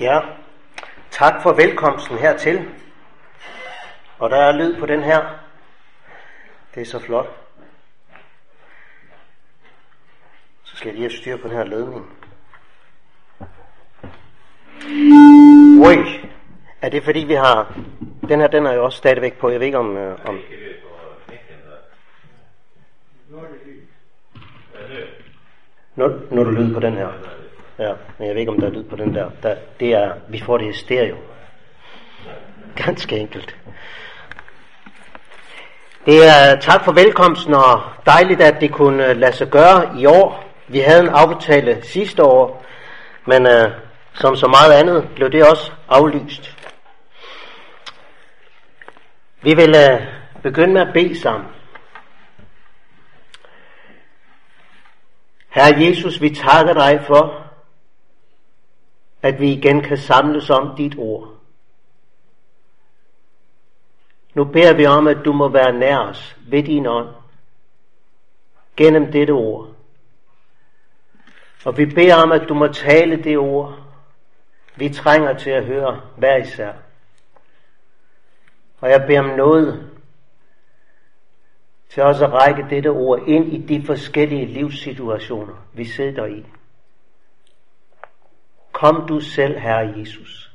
Ja, tak for velkomsten hertil. Og der er lyd på den her. Det er så flot. Så skal jeg lige have styr på den her ledning. Ui, er det fordi vi har... Den her, den er jo også stadigvæk på. Jeg ved ikke om... Øh, om når, når du lyd på den her. Ja, men jeg ved ikke, om der er lyd på den der. der det er, vi får det i stereo. Ganske enkelt. Det er tak for velkomsten, og dejligt, at det kunne øh, lade sig gøre i år. Vi havde en aftale sidste år, men øh, som så meget andet blev det også aflyst. Vi vil øh, begynde med at bede sammen. Herre Jesus, vi takker dig for, at vi igen kan samles om dit ord. Nu beder vi om, at du må være nær os ved din ånd, gennem dette ord. Og vi beder om, at du må tale det ord, vi trænger til at høre hver især. Og jeg beder om noget til også at række dette ord ind i de forskellige livssituationer, vi sidder i. Kom du selv, Herre Jesus,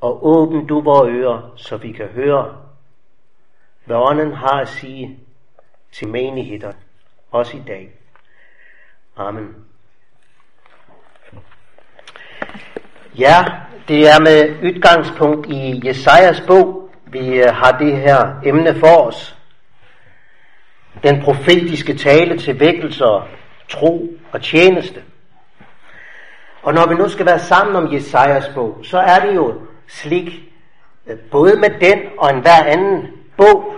og åbn du vores ører, så vi kan høre, hvad ånden har at sige til menigheder, også i dag. Amen. Ja, det er med udgangspunkt i Jesajas bog, vi øh, har det her emne for os. Den profetiske tale til vækkelser, tro og tjeneste. Og når vi nu skal være sammen om Jesajas bog, så er det jo slik, øh, både med den og en hver anden bog,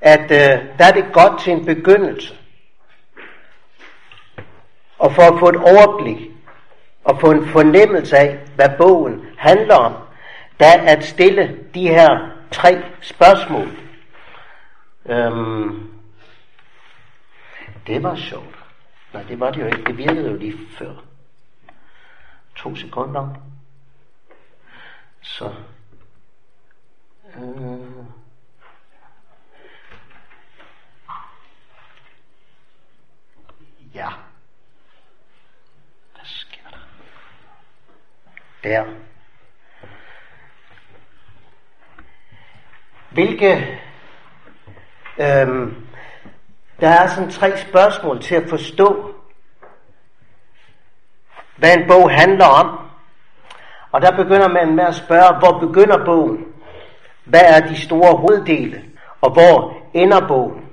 at øh, der er det godt til en begyndelse. Og for at få et overblik og få en fornemmelse af, hvad bogen handler om, der at stille de her tre spørgsmål. Øhm, det var sjovt. Nej, det var det jo ikke. Det virkede jo lige før to sekunder. Så. Øh. Ja. Hvad sker der? Der. Hvilke øhm, der er sådan tre spørgsmål til at forstå hvad en bog handler om. Og der begynder man med at spørge, hvor begynder bogen? Hvad er de store hoveddele? Og hvor ender bogen?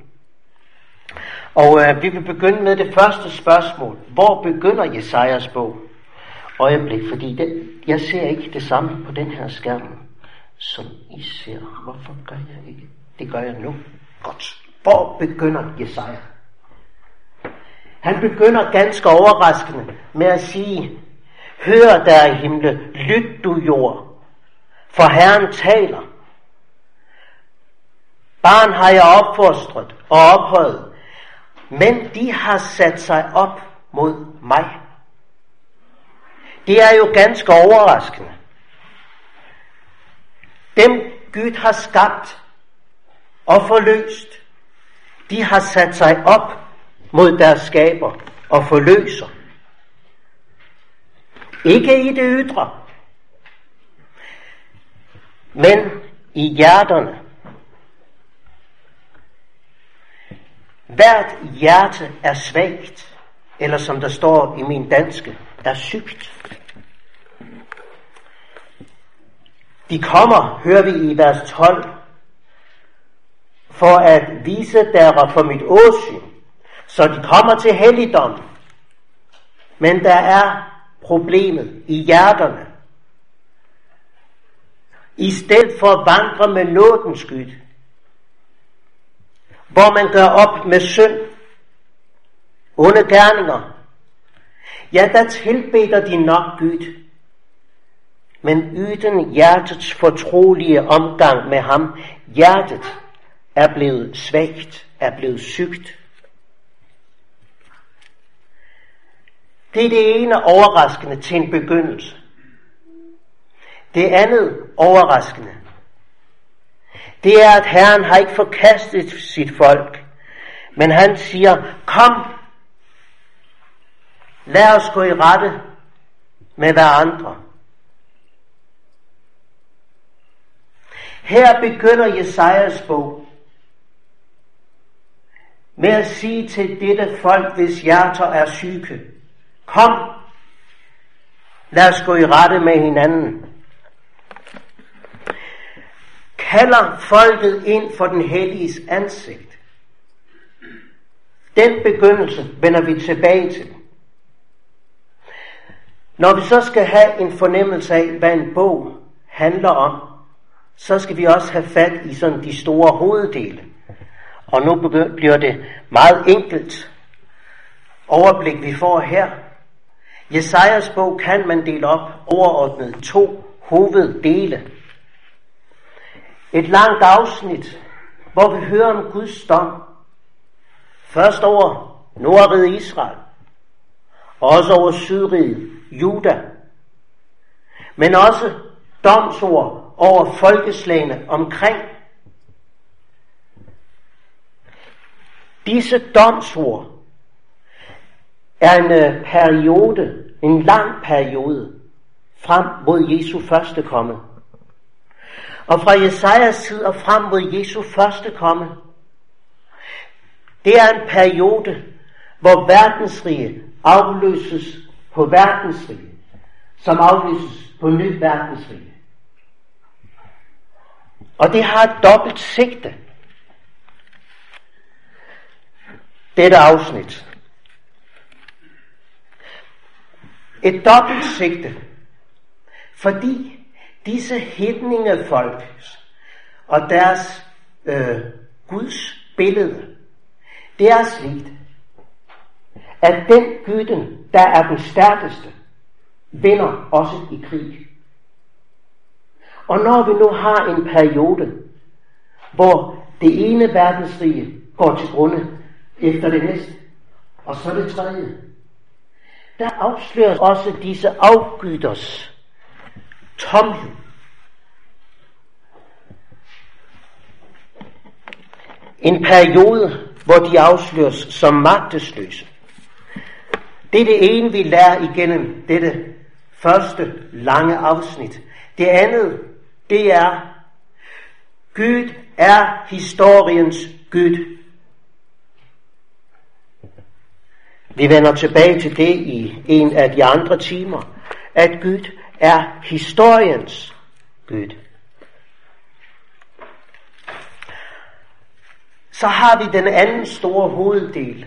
Og øh, vi vil begynde med det første spørgsmål. Hvor begynder Jesajas bog? Øjeblik, fordi det, jeg ser ikke det samme på den her skærm, som I ser. Hvorfor gør jeg ikke? Det gør jeg nu. Godt. Hvor begynder Jesaja? Han begynder ganske overraskende med at sige, Hør der himle, lyt du jord, for Herren taler. Barn har jeg opfostret og ophøjet, men de har sat sig op mod mig. Det er jo ganske overraskende. Dem Gud har skabt og forløst, de har sat sig op mod deres skaber og forløser. Ikke i det ydre, men i hjerterne. Hvert hjerte er svagt, eller som der står i min danske, er sygt. De kommer, hører vi i vers 12, for at vise deres for mit åsyn, så de kommer til helligdom. Men der er problemet i hjerterne. I stedet for at vandre med nådens skyld, hvor man gør op med synd, onde gerninger, ja, der tilbeder de nok Gud. Men uden hjertets fortrolige omgang med ham, hjertet er blevet svagt, er blevet sygt. Det er det ene overraskende til en begyndelse. Det andet overraskende, det er, at Herren har ikke forkastet sit folk, men han siger, kom, lad os gå i rette med hverandre. Her begynder Jesajas bog med at sige til dette folk, hvis hjerter er syge, kom, lad os gå i rette med hinanden. Kalder folket ind for den helliges ansigt. Den begyndelse vender vi tilbage til. Når vi så skal have en fornemmelse af, hvad en bog handler om, så skal vi også have fat i sådan de store hoveddele. Og nu bliver det meget enkelt overblik, vi får her. Jesajas bog kan man dele op overordnet to hoveddele. Et langt afsnit, hvor vi hører om Guds dom. Først over Nordriget Israel, og også over Sydriget, Juda. Men også domsord over folkeslagene omkring. Disse domsord er en øh, periode, en lang periode, frem mod Jesu første komme. Og fra Jesajas tid og frem mod Jesu første komme, det er en periode, hvor verdensrige afløses på verdensrige, som afløses på ny verdensrige. Og det har et dobbelt sigte. Dette afsnit. Et dobbelt sigte. Fordi disse hedninge folk og deres øh, Guds billede, det er sligt, at den gyden, der er den stærkeste, vinder også i krig. Og når vi nu har en periode, hvor det ene verdensrige går til grunde efter det næste, og så det tredje, der afsløres også disse afgyders tomhed. En periode, hvor de afsløres som magtesløse. Det er det ene, vi lærer igennem dette første lange afsnit. Det andet, det er, Gud er historiens Gud. Vi vender tilbage til det i en af de andre timer, at Gud er historiens Gud. Så har vi den anden store hoveddel,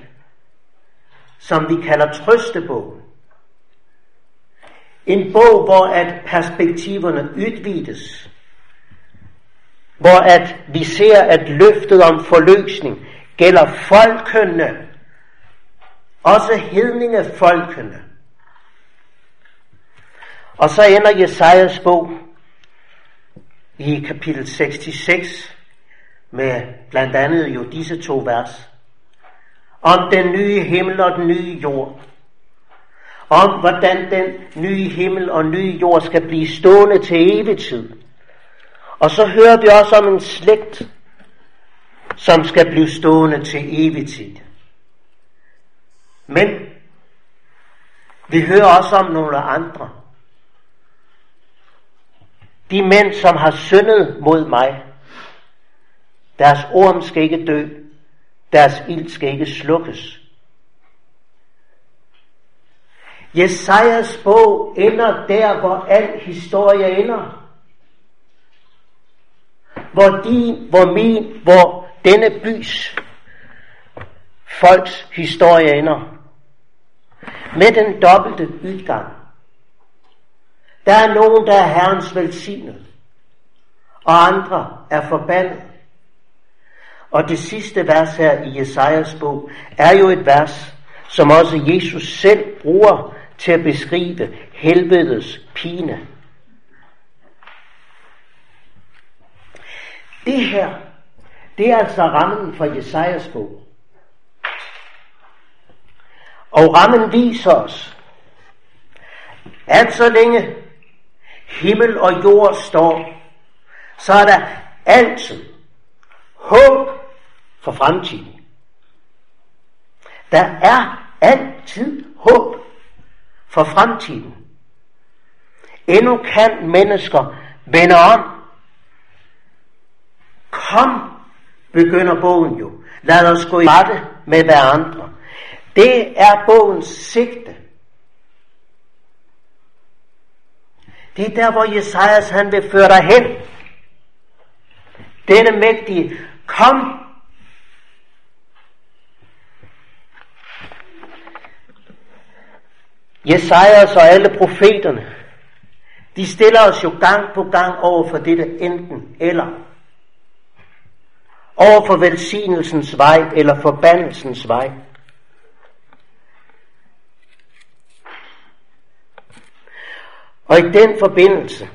som vi kalder trøstebogen. En bog, hvor at perspektiverne udvides. Hvor at vi ser, at løftet om forløsning gælder folkene, også hedningefolkene. Og så ender Jesajas bog i kapitel 66 med blandt andet jo disse to vers. Om den nye himmel og den nye jord. Om hvordan den nye himmel og nye jord skal blive stående til evig tid. Og så hører vi også om en slægt, som skal blive stående til evig tid. Men vi hører også om nogle andre. De mænd, som har syndet mod mig, deres orm skal ikke dø, deres ild skal ikke slukkes. Jesajas bog ender der, hvor al historie ender. Hvor din, hvor min, hvor denne bys folks historie ender. Med den dobbelte udgang. Der er nogen, der er Herrens velsignet, og andre er forbandet. Og det sidste vers her i Jesajas bog er jo et vers, som også Jesus selv bruger til at beskrive helvedes pine. Det her, det er altså rammen for Jesajas bog. Og rammen viser os, at så længe himmel og jord står, så er der altid håb for fremtiden. Der er altid håb for fremtiden. Endnu kan mennesker vende om. Kom, begynder bogen jo. Lad os gå i rette med hverandre. Det er bogens sigte. Det er der, hvor Jesajas han vil føre dig hen. Denne mægtige, kom. Jesajas og alle profeterne, de stiller os jo gang på gang over for dette enten eller. Over for velsignelsens vej eller forbandelsens vej. Og i den forbindelse,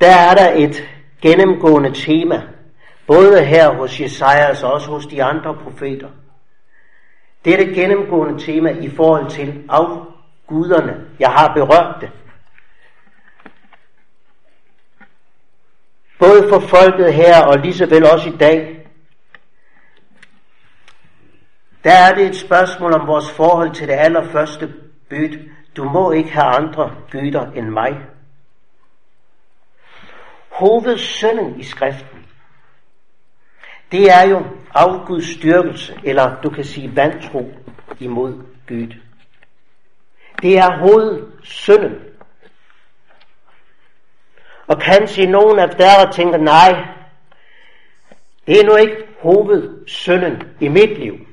der er der et gennemgående tema, både her hos Jesajas og også hos de andre profeter. Det er det gennemgående tema i forhold til afguderne. Jeg har berørt det. Både for folket her og lige så vel også i dag. Der er det et spørgsmål om vores forhold til det allerførste bødt, du må ikke have andre gyder end mig. Hovedsønnen i skriften, det er jo afguds styrkelse, eller du kan sige vantro imod Gud. Det er hovedsønnen. Og kanskje nogen af der tænker, nej, det er nu ikke hovedsønnen i mit liv.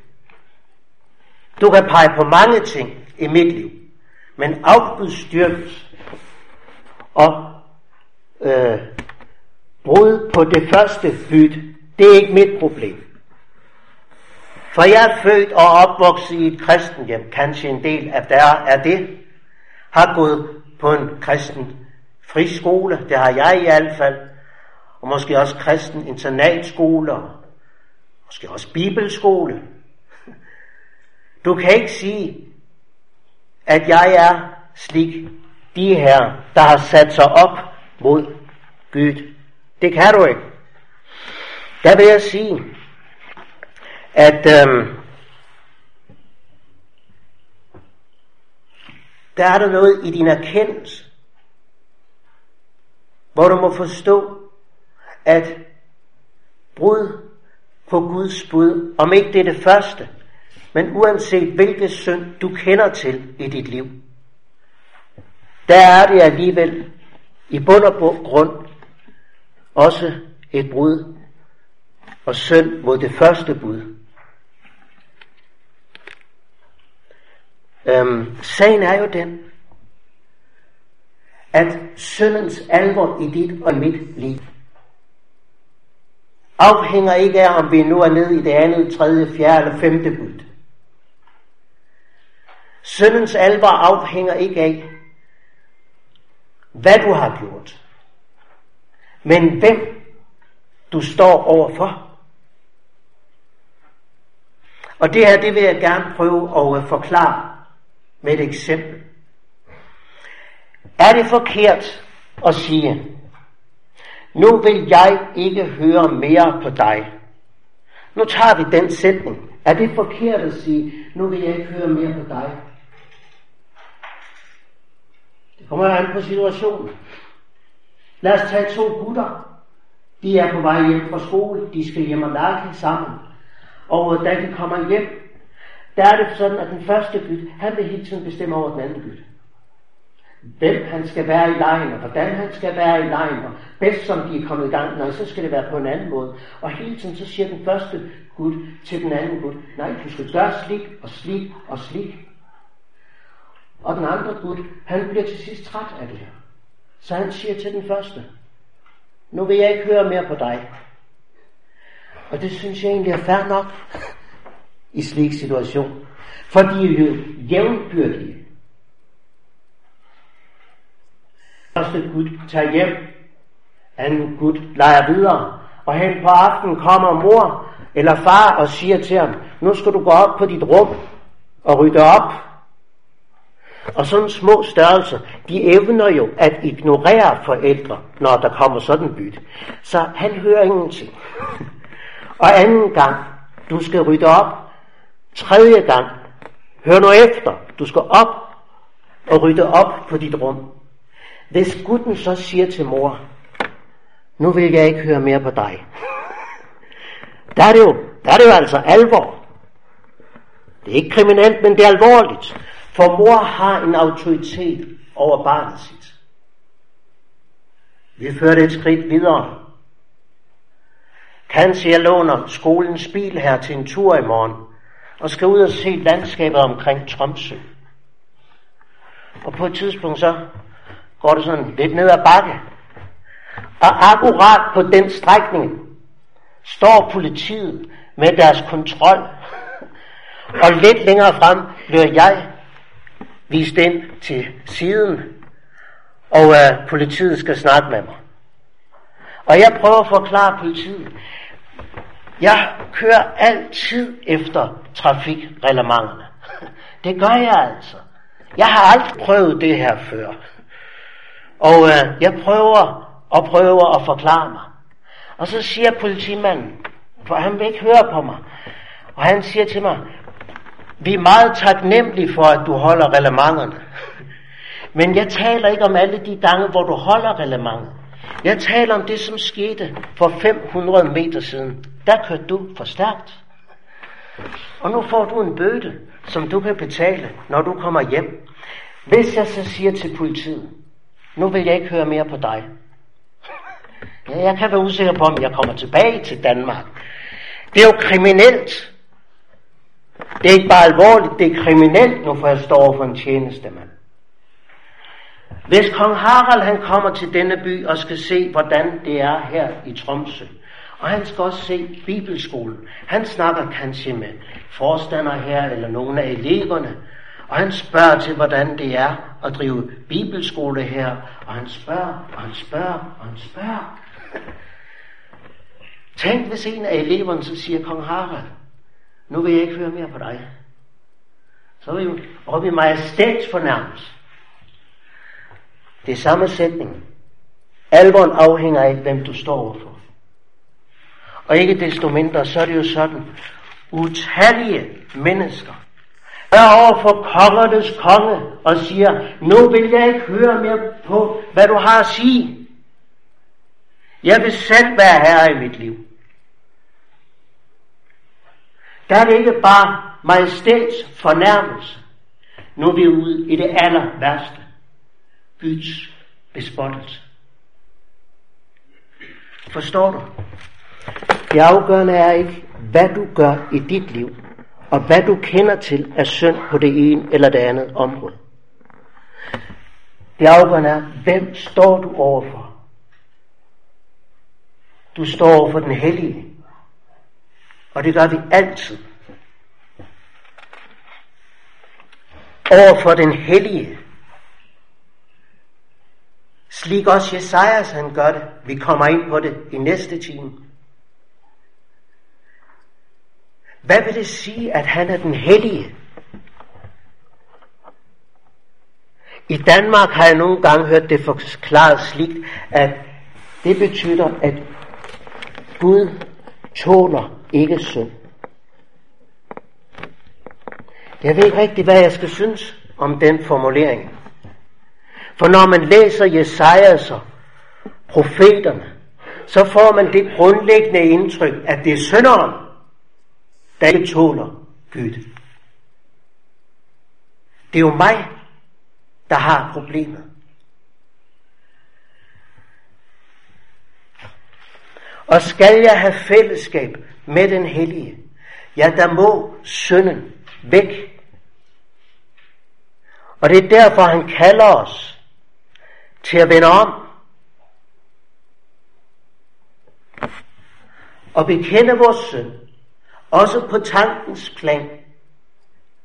Du kan pege på mange ting i mit liv, men afgudstyrkelse og øh, brud på det første byd, det er ikke mit problem. For jeg er født og opvokset i et kristen hjem, kanskje en del af der er det, har gået på en kristen friskole, det har jeg i hvert fald, og måske også kristen internatskole, og måske også bibelskole. Du kan ikke sige, at jeg er slik de her, der har sat sig op mod Gud. Det kan du ikke. Der vil jeg sige, at øhm, der er der noget i din erkendelse, hvor du må forstå, at brud på Guds bud, om ikke det er det første, men uanset hvilket synd du kender til i dit liv, der er det alligevel i bund og grund også et brud og synd mod det første bud. Øhm, sagen er jo den, at syndens alvor i dit og mit liv afhænger ikke af, om vi nu er nede i det andet, tredje, fjerde eller femte bud. Søndens alvor afhænger ikke af, hvad du har gjort, men hvem du står overfor. Og det her, det vil jeg gerne prøve at øh, forklare med et eksempel. Er det forkert at sige, nu vil jeg ikke høre mere på dig. Nu tager vi den sætning. Er det forkert at sige, nu vil jeg ikke høre mere på dig? Det kommer an på situationen. Lad os tage to gutter. De er på vej hjem fra skole. De skal hjem og lege sammen. Og da de kommer hjem, der er det sådan, at den første byt, han vil hele tiden bestemme over den anden byt. Hvem han skal være i lejen, og hvordan han skal være i lejen, og bedst som de er kommet i gang, nej, så skal det være på en anden måde. Og hele tiden så siger den første gut til den anden gut, nej, du skal gøre slik og slik og slik. Og den andre Gud, han bliver til sidst træt af det her. Så han siger til den første, nu vil jeg ikke høre mere på dig. Og det synes jeg egentlig er fair nok i slik situation. For de er jo jævnbyrdige. Første Gud tager hjem, anden Gud leger videre, og hen på aftenen kommer mor eller far og siger til ham, nu skal du gå op på dit rum og rydde op. Og sådan små størrelser, de evner jo at ignorere forældre, når der kommer sådan byt. Så han hører ingenting. Og anden gang, du skal rydde op. Tredje gang, hør nu efter, du skal op og rydde op på dit rum. Hvis gutten så siger til mor, nu vil jeg ikke høre mere på dig. Der er det jo, der er det jo altså alvor. Det er ikke kriminelt, men det er alvorligt. For mor har en autoritet over barnet sit. Vi fører det et skridt videre. Kanskje jeg låner skolens bil her til en tur i morgen, og skal ud og se landskabet omkring Tromsø. Og på et tidspunkt så går det sådan lidt ned ad bakke. Og akkurat på den strækning står politiet med deres kontrol. Og lidt længere frem bliver jeg vist ind til siden, og øh, politiet skal snakke med mig. Og jeg prøver at forklare politiet, jeg kører altid efter trafikreglementerne. Det gør jeg altså. Jeg har aldrig prøvet det her før. Og øh, jeg prøver og prøver at forklare mig. Og så siger politimanden, for han vil ikke høre på mig, og han siger til mig, vi er meget taknemmelige for, at du holder reglementerne. Men jeg taler ikke om alle de gange, hvor du holder reglementet. Jeg taler om det, som skete for 500 meter siden. Der kørte du for stærkt. Og nu får du en bøde, som du kan betale, når du kommer hjem. Hvis jeg så siger til politiet, nu vil jeg ikke høre mere på dig. Ja, jeg kan være usikker på, om jeg kommer tilbage til Danmark. Det er jo kriminelt. Det er ikke bare alvorligt, det er kriminelt, nu for jeg står for en tjenestemand. Hvis kong Harald han kommer til denne by og skal se, hvordan det er her i Tromsø, og han skal også se Bibelskolen. Han snakker kanskje med forstander her, eller nogle af eleverne, og han spørger til, hvordan det er at drive bibelskole her, og han spørger, og han spørger, og han spørger. Tænk, hvis en af eleverne så siger, Kong Harald, nu vil jeg ikke høre mere på dig. Så er vi jo oppe i majestætsfornærmelse. Det er samme sætning. Alvoren afhænger af, hvem du står overfor. Og ikke desto mindre, så er det jo sådan, utallige mennesker er over for kongernes konge og siger, nu vil jeg ikke høre mere på, hvad du har at sige. Jeg vil selv være herre i mit liv. Der er det ikke bare majestæts fornærmelse. Nu er vi ude i det aller værste. Guds bespottelse. Forstår du? Det afgørende er ikke, hvad du gør i dit liv, og hvad du kender til af synd på det ene eller det andet område. Det afgørende er, hvem står du overfor? Du står over for den hellige. Og det gør vi altid. Over for den hellige. Slik også Jesajas han gør det. Vi kommer ind på det i næste time. Hvad vil det sige, at han er den hellige? I Danmark har jeg nogle gange hørt det forklaret slik, at det betyder, at Gud tåler ikke synd. Jeg ved ikke rigtig, hvad jeg skal synes om den formulering. For når man læser Jesajas og profeterne, så får man det grundlæggende indtryk, at det er synderen, der ikke tåler Gud. Det er jo mig, der har problemet. Og skal jeg have fællesskab med den hellige, ja, der må synden væk. Og det er derfor, han kalder os til at vende om. Og bekende vores synd, også på tankens plan,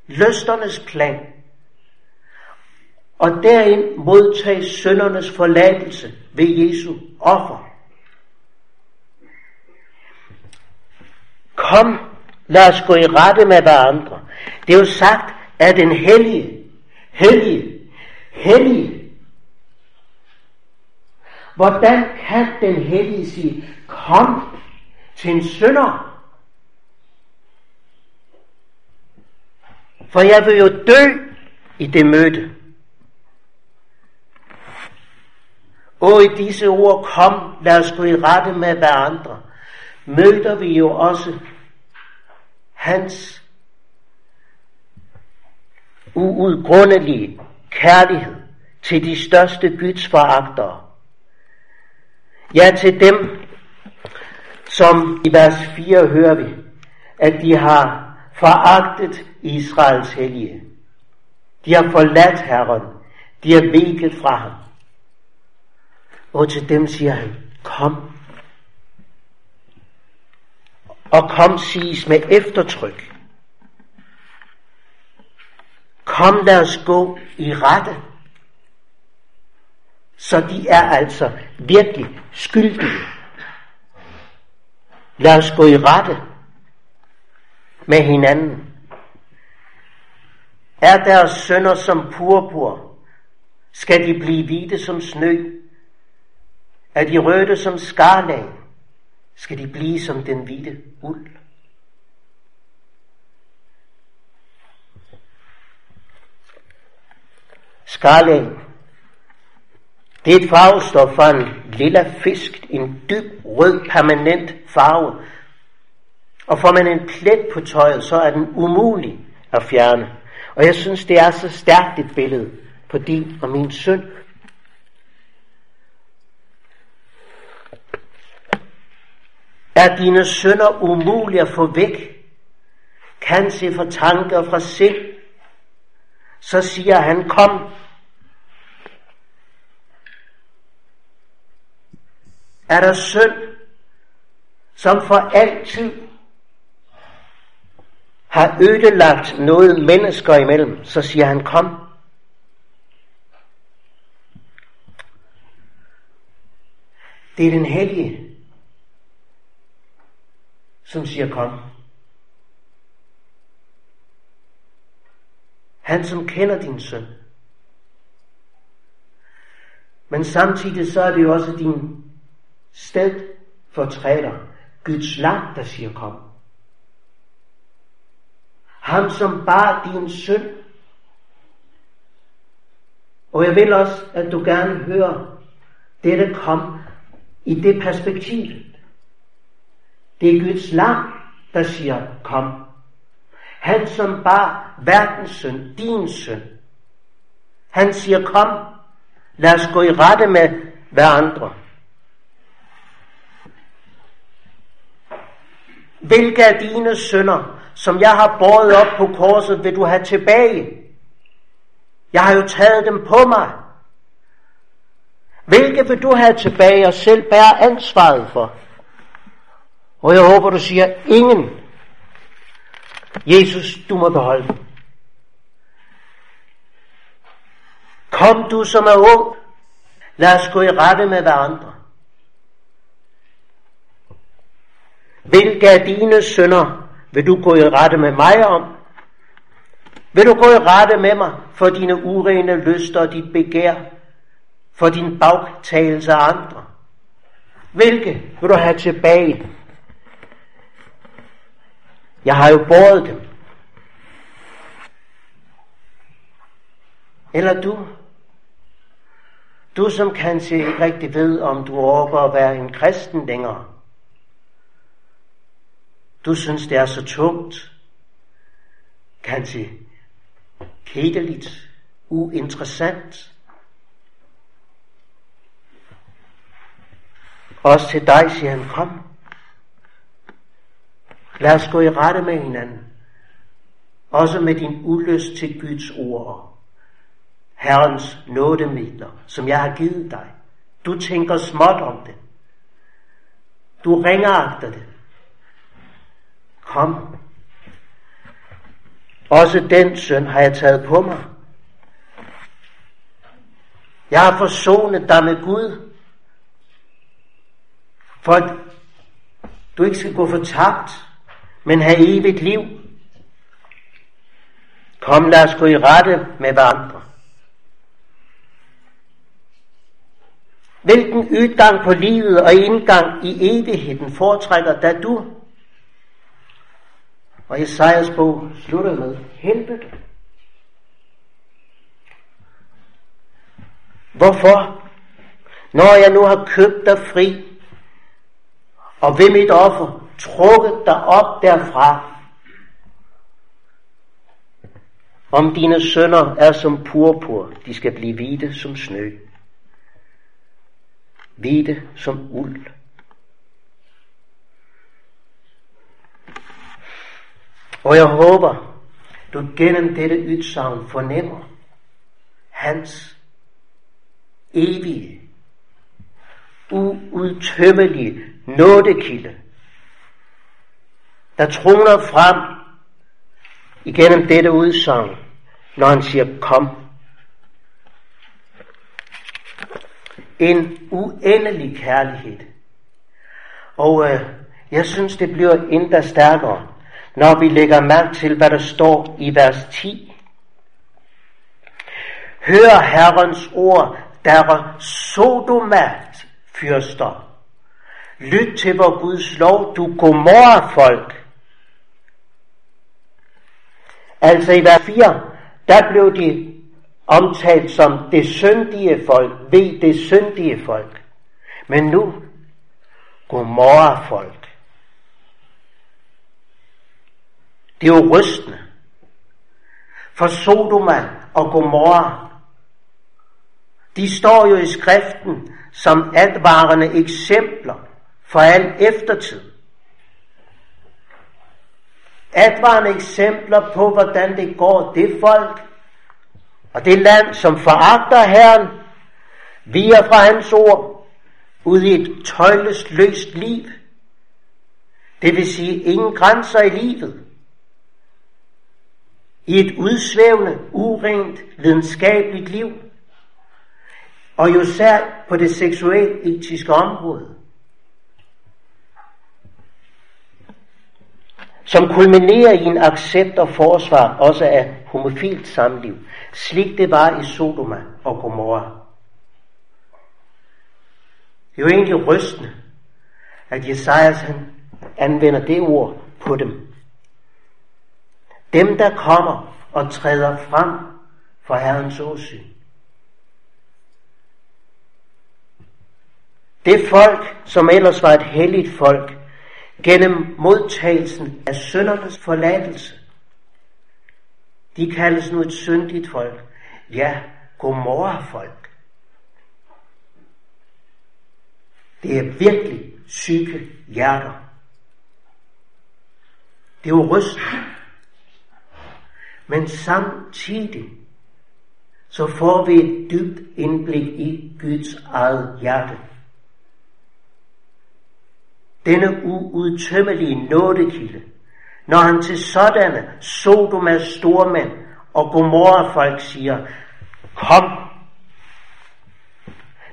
lysternes plan, og derind modtage søndernes forladelse ved Jesu offer. Kom, lad os gå i rette med hverandre. Det er jo sagt, at den hellige, hellige, hellig. Hvordan kan den hellige sige, kom til en sønder? For jeg vil jo dø i det møde. Og i disse ord, kom, lad os gå i rette med hverandre, møder vi jo også hans uudgrundelige kærlighed til de største Guds foragtere. Ja, til dem, som i vers 4 hører vi, at de har foragtet Israels hellige. De har forladt Herren. De har vinket fra ham. Og til dem siger han, kom. Og kom siges med eftertryk. Kom lad os gå i rette. Så de er altså virkelig skyldige. Lad os gå i rette med hinanden. Er deres sønder som purpur, skal de blive hvide som snø. Er de røde som skarlag, skal de blive som den hvide uld. Skarlag, det er et farvestof fra en lilla fisk, en dyb rød permanent farve. Og får man en plet på tøjet, så er den umulig at fjerne. Og jeg synes, det er så stærkt et billede på din og min søn. Er dine sønder umulige at få væk? Kan se for tanker fra sind? Så siger han, kom. Er der synd, som for altid har ødelagt noget mennesker imellem, så siger han, kom. Det er den hellige, som siger, kom. Han, som kender din søn. Men samtidig så er det jo også din sted fortræder, Guds land, der siger kom. Ham, som bar din søn. Og jeg vil også, at du gerne hører dette kom i det perspektiv. Det er Guds lam, der siger, kom. Han, som bar verdens søn, din søn. Han siger, kom, lad os gå i rette med hverandre. Hvilke af dine sønder som jeg har båret op på korset, vil du have tilbage. Jeg har jo taget dem på mig. Hvilke vil du have tilbage og selv bære ansvaret for? Og jeg håber, du siger, ingen. Jesus, du må beholde dem. Kom du, som er ung. Lad os gå i rette med hverandre. Hvilke af dine sønder vil du gå i rette med mig om? Vil du gå i rette med mig for dine urene lyster og dit begær, for din bagtagelse af andre? Hvilke vil du have tilbage? Jeg har jo båret dem. Eller du, du som kanskje ikke rigtig ved, om du overgår at være en kristen længere. Du synes, det er så tungt, kanskje kedeligt, uinteressant. Også til dig siger han, kom. Lad os gå i rette med hinanden. Også med din ulyst til Guds ord. Herrens nådemidler, som jeg har givet dig. Du tænker småt om det. Du ringer efter det. Kom. Også den søn har jeg taget på mig. Jeg har forsonet dig med Gud, for at du ikke skal gå fortabt, men have evigt liv. Kom, lad os gå i rette med hverandre. Hvilken udgang på livet og indgang i evigheden foretrækker da du? Og Esajas bog slutter med helvede. Hvorfor? Når jeg nu har købt dig fri, og ved mit offer trukket dig op derfra, om dine sønner er som purpur, de skal blive hvide som snø. Hvide som uld. Og jeg håber, du gennem dette ytsavn fornemmer hans evige, uudtømmelige nådekilde, der troner frem igennem dette udsagn, når han siger kom. En uendelig kærlighed. Og øh, jeg synes, det bliver endda stærkere, når vi lægger mærke til, hvad der står i vers 10. Hør Herrens ord, der Sodomat fyrster. Lyt til vor Guds lov, du godmorger folk. Altså i vers 4, der blev de omtalt som det syndige folk, ved det syndige folk. Men nu, Gomorra folk. Det er jo rystende. For Sodoma og Gomorra, de står jo i skriften som advarende eksempler for al eftertid. Advarende eksempler på, hvordan det går det folk og det land, som foragter Herren, via fra hans ord, ud i et tøjlesløst liv. Det vil sige ingen grænser i livet i et udsvævende, urent, videnskabeligt liv, og jo særligt på det seksuelt etiske område. Som kulminerer i en accept og forsvar også af homofilt samliv, slik det var i Sodoma og Gomorra. Det er jo egentlig rystende, at Jesajas han anvender det ord på dem. Dem, der kommer og træder frem for Herrens åsyn. Det folk, som ellers var et helligt folk, gennem modtagelsen af søndernes forladelse. De kaldes nu et syndigt folk. Ja, Gomorra-folk. Det er virkelig syge hjerter. Det er jo rystende. Men samtidig så får vi et dybt indblik i Guds eget hjerte. Denne uudtømmelige nådekilde, når han til sådanne Sodomas stormænd og Gomorra folk siger, kom.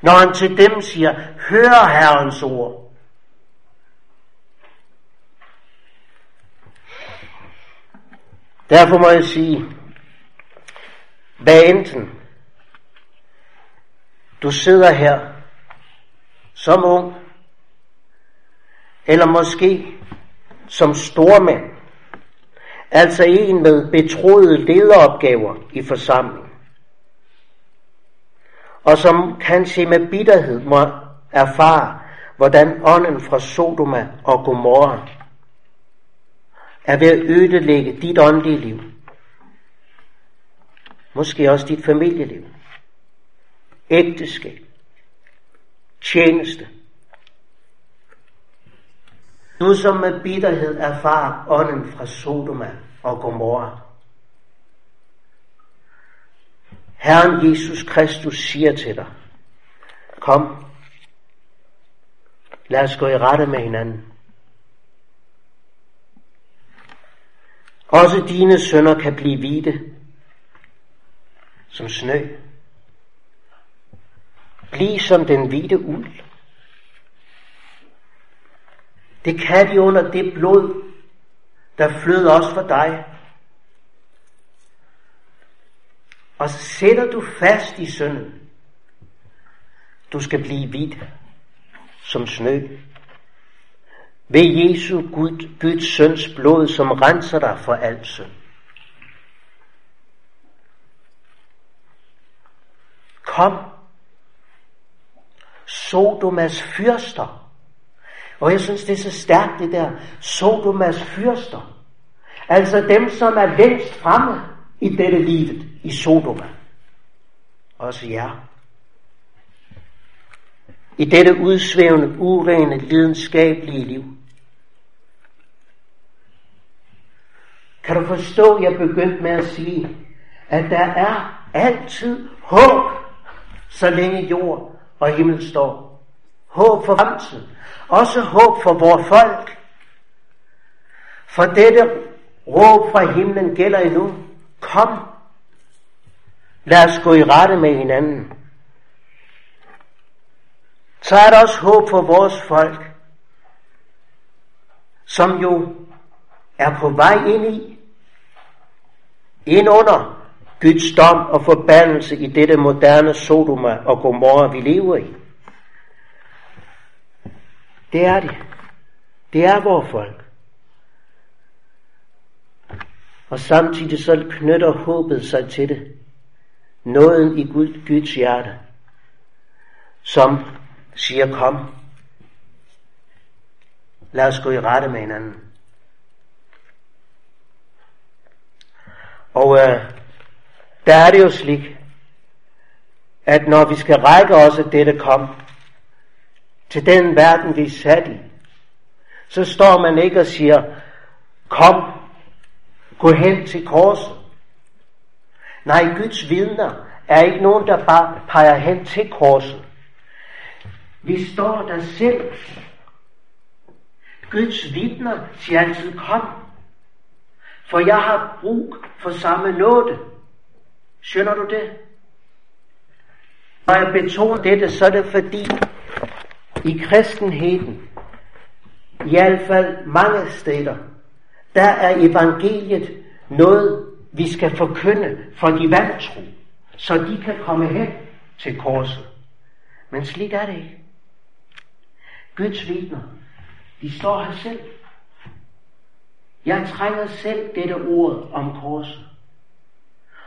Når han til dem siger, hør Herrens ord. Derfor må jeg sige, hvad enten du sidder her som ung, eller måske som stormand, altså en med betroede lederopgaver i forsamlingen, og som kanskje med bitterhed må erfare, hvordan ånden fra Sodoma og Gomorra er ved at ødelægge dit åndelige liv. Måske også dit familieliv. Ægteskab. Tjeneste. Du som med bitterhed erfar ånden fra Sodoma og Gomorra. Herren Jesus Kristus siger til dig, kom, lad os gå i rette med hinanden. Også dine sønner kan blive hvide som snø. Bliv som den hvide uld. Det kan de under det blod, der flød også for dig. Og sætter du fast i synden. Du skal blive hvid som snø. Ved Jesu Gud, Guds søns blod, som renser dig for alt synd. Kom, Sodomas fyrster. Og jeg synes, det er så stærkt det der, Sodomas fyrster. Altså dem, som er længst fremme i dette livet, i Sodoma. Også jer. I dette udsvævende, urene, lidenskabelige liv. Kan du forstå, jeg begyndte med at sige, at der er altid håb, så længe jord og himmel står. Håb for fremtiden. Også håb for vores folk. For dette råb fra himlen gælder endnu. Kom. Lad os gå i rette med hinanden. Så er der også håb for vores folk, som jo er på vej ind i, ind under Guds dom og forbandelse i dette moderne Sodoma og Gomorra, vi lever i. Det er de. Det er vores folk. Og samtidig så knytter håbet sig til det. Nåden i Gud, Guds hjerte, som siger, kom, lad os gå i rette med hinanden. Og øh, der er det jo slik, at når vi skal række os af dette kom, til den verden vi er sat i, så står man ikke og siger, kom, gå hen til korset. Nej, Guds vidner er ikke nogen, der bare peger hen til korset. Vi står der selv. Guds vidner siger altid, kom, for jeg har brug for samme nåde. Skønner du det? Når jeg betoner dette, så er det fordi, i kristenheden, i hvert fald mange steder, der er evangeliet noget, vi skal forkynde for de vantro, så de kan komme hen til korset. Men slik er det ikke. Guds vidner, de står her selv. Jeg trænger selv dette ord om korset.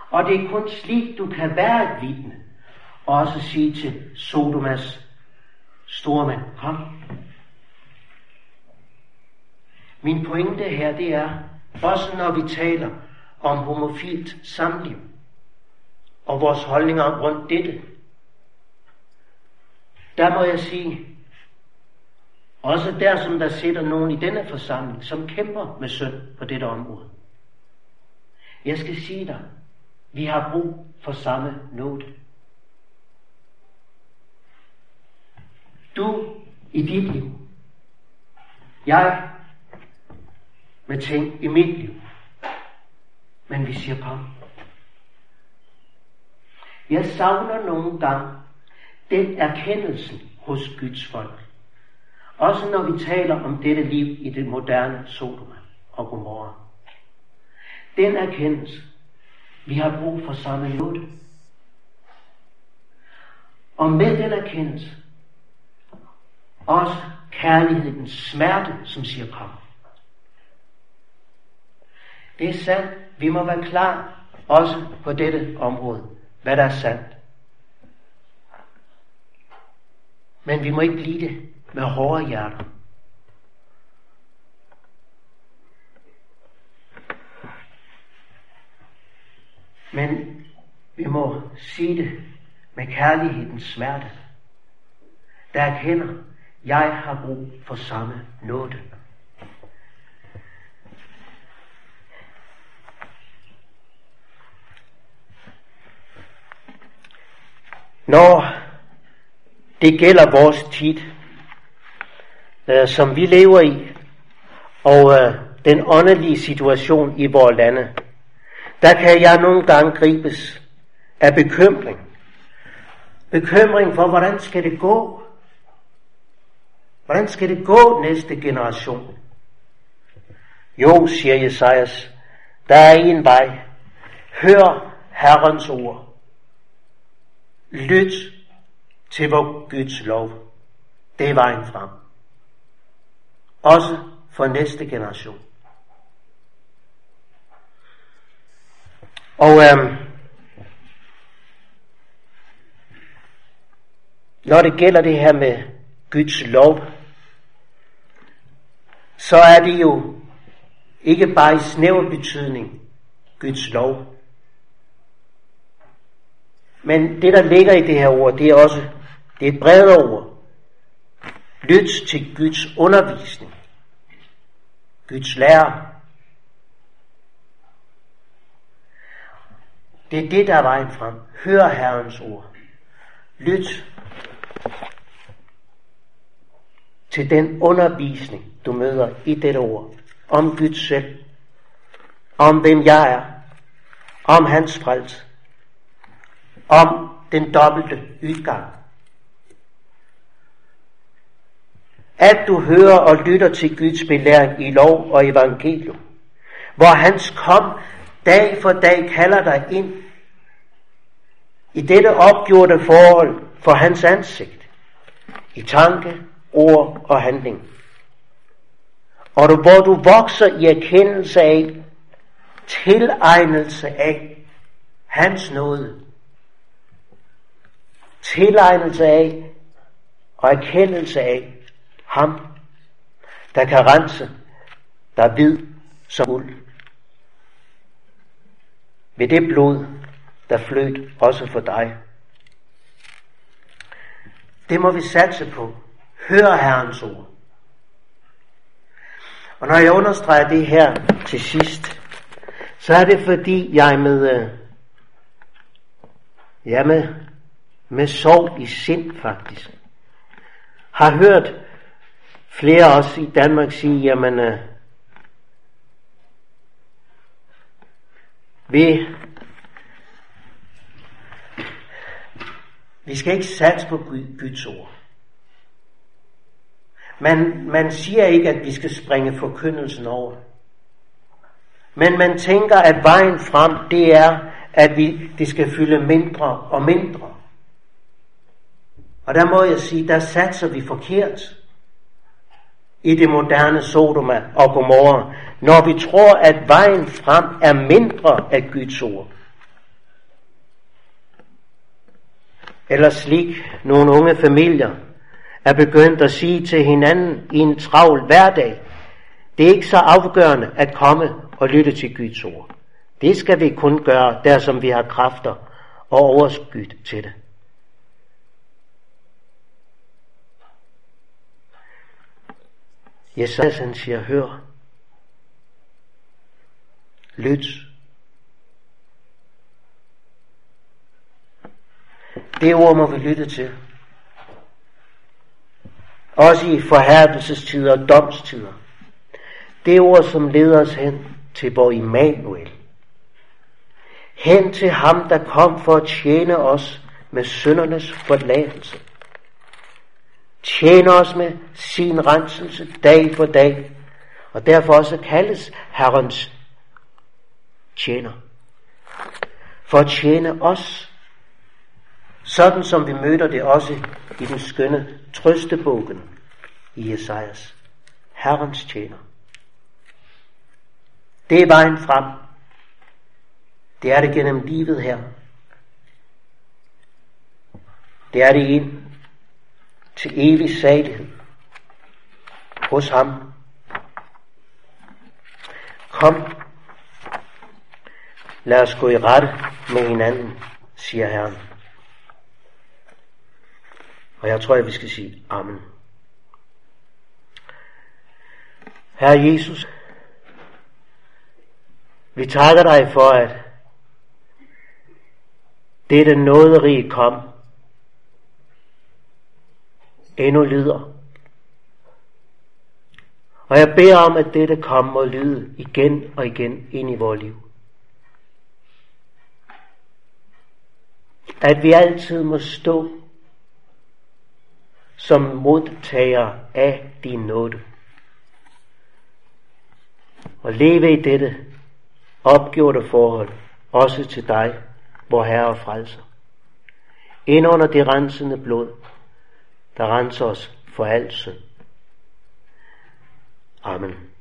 Og det er kun slik, du kan være et vidne. Og også sige til Sodomas stormand, kom. Min pointe her, det er, også når vi taler om homofilt samliv, og vores holdninger rundt dette, der må jeg sige, også der som der sidder nogen i denne forsamling, som kæmper med synd på dette område. Jeg skal sige dig, vi har brug for samme note. Du i dit liv. Jeg med ting i mit liv. Men vi siger kom. Jeg savner nogle gange den erkendelse hos Guds folk. Også når vi taler om dette liv i det moderne Sodoma og Gomorra. Den erkendelse, vi har brug for samme nåde. Og med den erkendelse, også kærlighedens smerte, som siger kom. Det er sandt. Vi må være klar også på dette område, hvad der er sandt. Men vi må ikke blive det med hårde hjerter. Men vi må sige det med kærlighedens smerte. Der erkender, jeg har brug for samme nåde. Når det gælder vores tid, øh, som vi lever i, og øh, den åndelige situation i vores lande, der kan jeg nogle gange gribes af bekymring. Bekymring for, hvordan skal det gå? Hvordan skal det gå næste generation? Jo, siger Jesajas, der er en vej. Hør Herrens ord. Lyt til vor Guds lov. Det er vejen frem. Også for næste generation. Og øhm, når det gælder det her med Guds lov, så er det jo ikke bare i snæver betydning Guds lov. Men det, der ligger i det her ord, det er også det er et bredere ord. Lyt til Guds undervisning. Guds lærer. Det er det, der er vejen frem. Hør Herrens ord. Lyt til den undervisning, du møder i dette ord. Om Guds selv. Om hvem jeg er. Om hans frelse. Om den dobbelte udgang. At du hører og lytter til Guds belæring i lov og evangelium. Hvor hans kom dag for dag kalder dig ind i dette opgjorte forhold for hans ansigt. I tanke, ord og handling. Og du, hvor du vokser i erkendelse af, tilegnelse af hans nåde. Tilegnelse af og erkendelse af ham, der kan rense, der er hvid som uld. Ved det blod, der flød også for dig. Det må vi satse på. Hør Herrens ord. Og når jeg understreger det her til sidst, så er det fordi jeg med, øh, ja med, med sorg i sind faktisk, har hørt flere også i Danmark sige, jamen, øh, vi, vi skal ikke satse på Guds ord. Man, man siger ikke, at vi skal springe forkyndelsen over. Men man tænker, at vejen frem, det er, at vi, det skal fylde mindre og mindre. Og der må jeg sige, der satser vi forkert i det moderne Sodoma og Gomorra, når vi tror, at vejen frem er mindre af Guds ord. Eller slik nogle unge familier er begyndt at sige til hinanden i en travl hverdag, det er ikke så afgørende at komme og lytte til Guds ord. Det skal vi kun gøre, der som vi har kræfter og overskud til det. Jesus han siger, hør, lyt. Det ord må vi lytte til. Også i forhærdelsestider og domstider. Det ord, som leder os hen til vor Immanuel. Hen til ham, der kom for at tjene os med søndernes forladelse. Tjene os med sin renselse dag for dag, og derfor også kaldes Herrens tjener. For at tjene os, sådan som vi møder det også i den skønne trøstebogen i Jesajas, Herrens tjener. Det er vejen frem. Det er det gennem livet her. Det er det ind til evig salighed hos ham. Kom, lad os gå i rette med hinanden, siger Herren. Og jeg tror, at vi skal sige Amen. Herre Jesus, vi takker dig for, at dette nåderige kom, endnu lyder. Og jeg beder om, at dette kom og lyde igen og igen ind i vores liv. At vi altid må stå som modtager af din nåde. Og leve i dette opgjorte forhold, også til dig, vor Herre og Frelser. Ind under det rensende blod, der renser os for alt synd. Amen.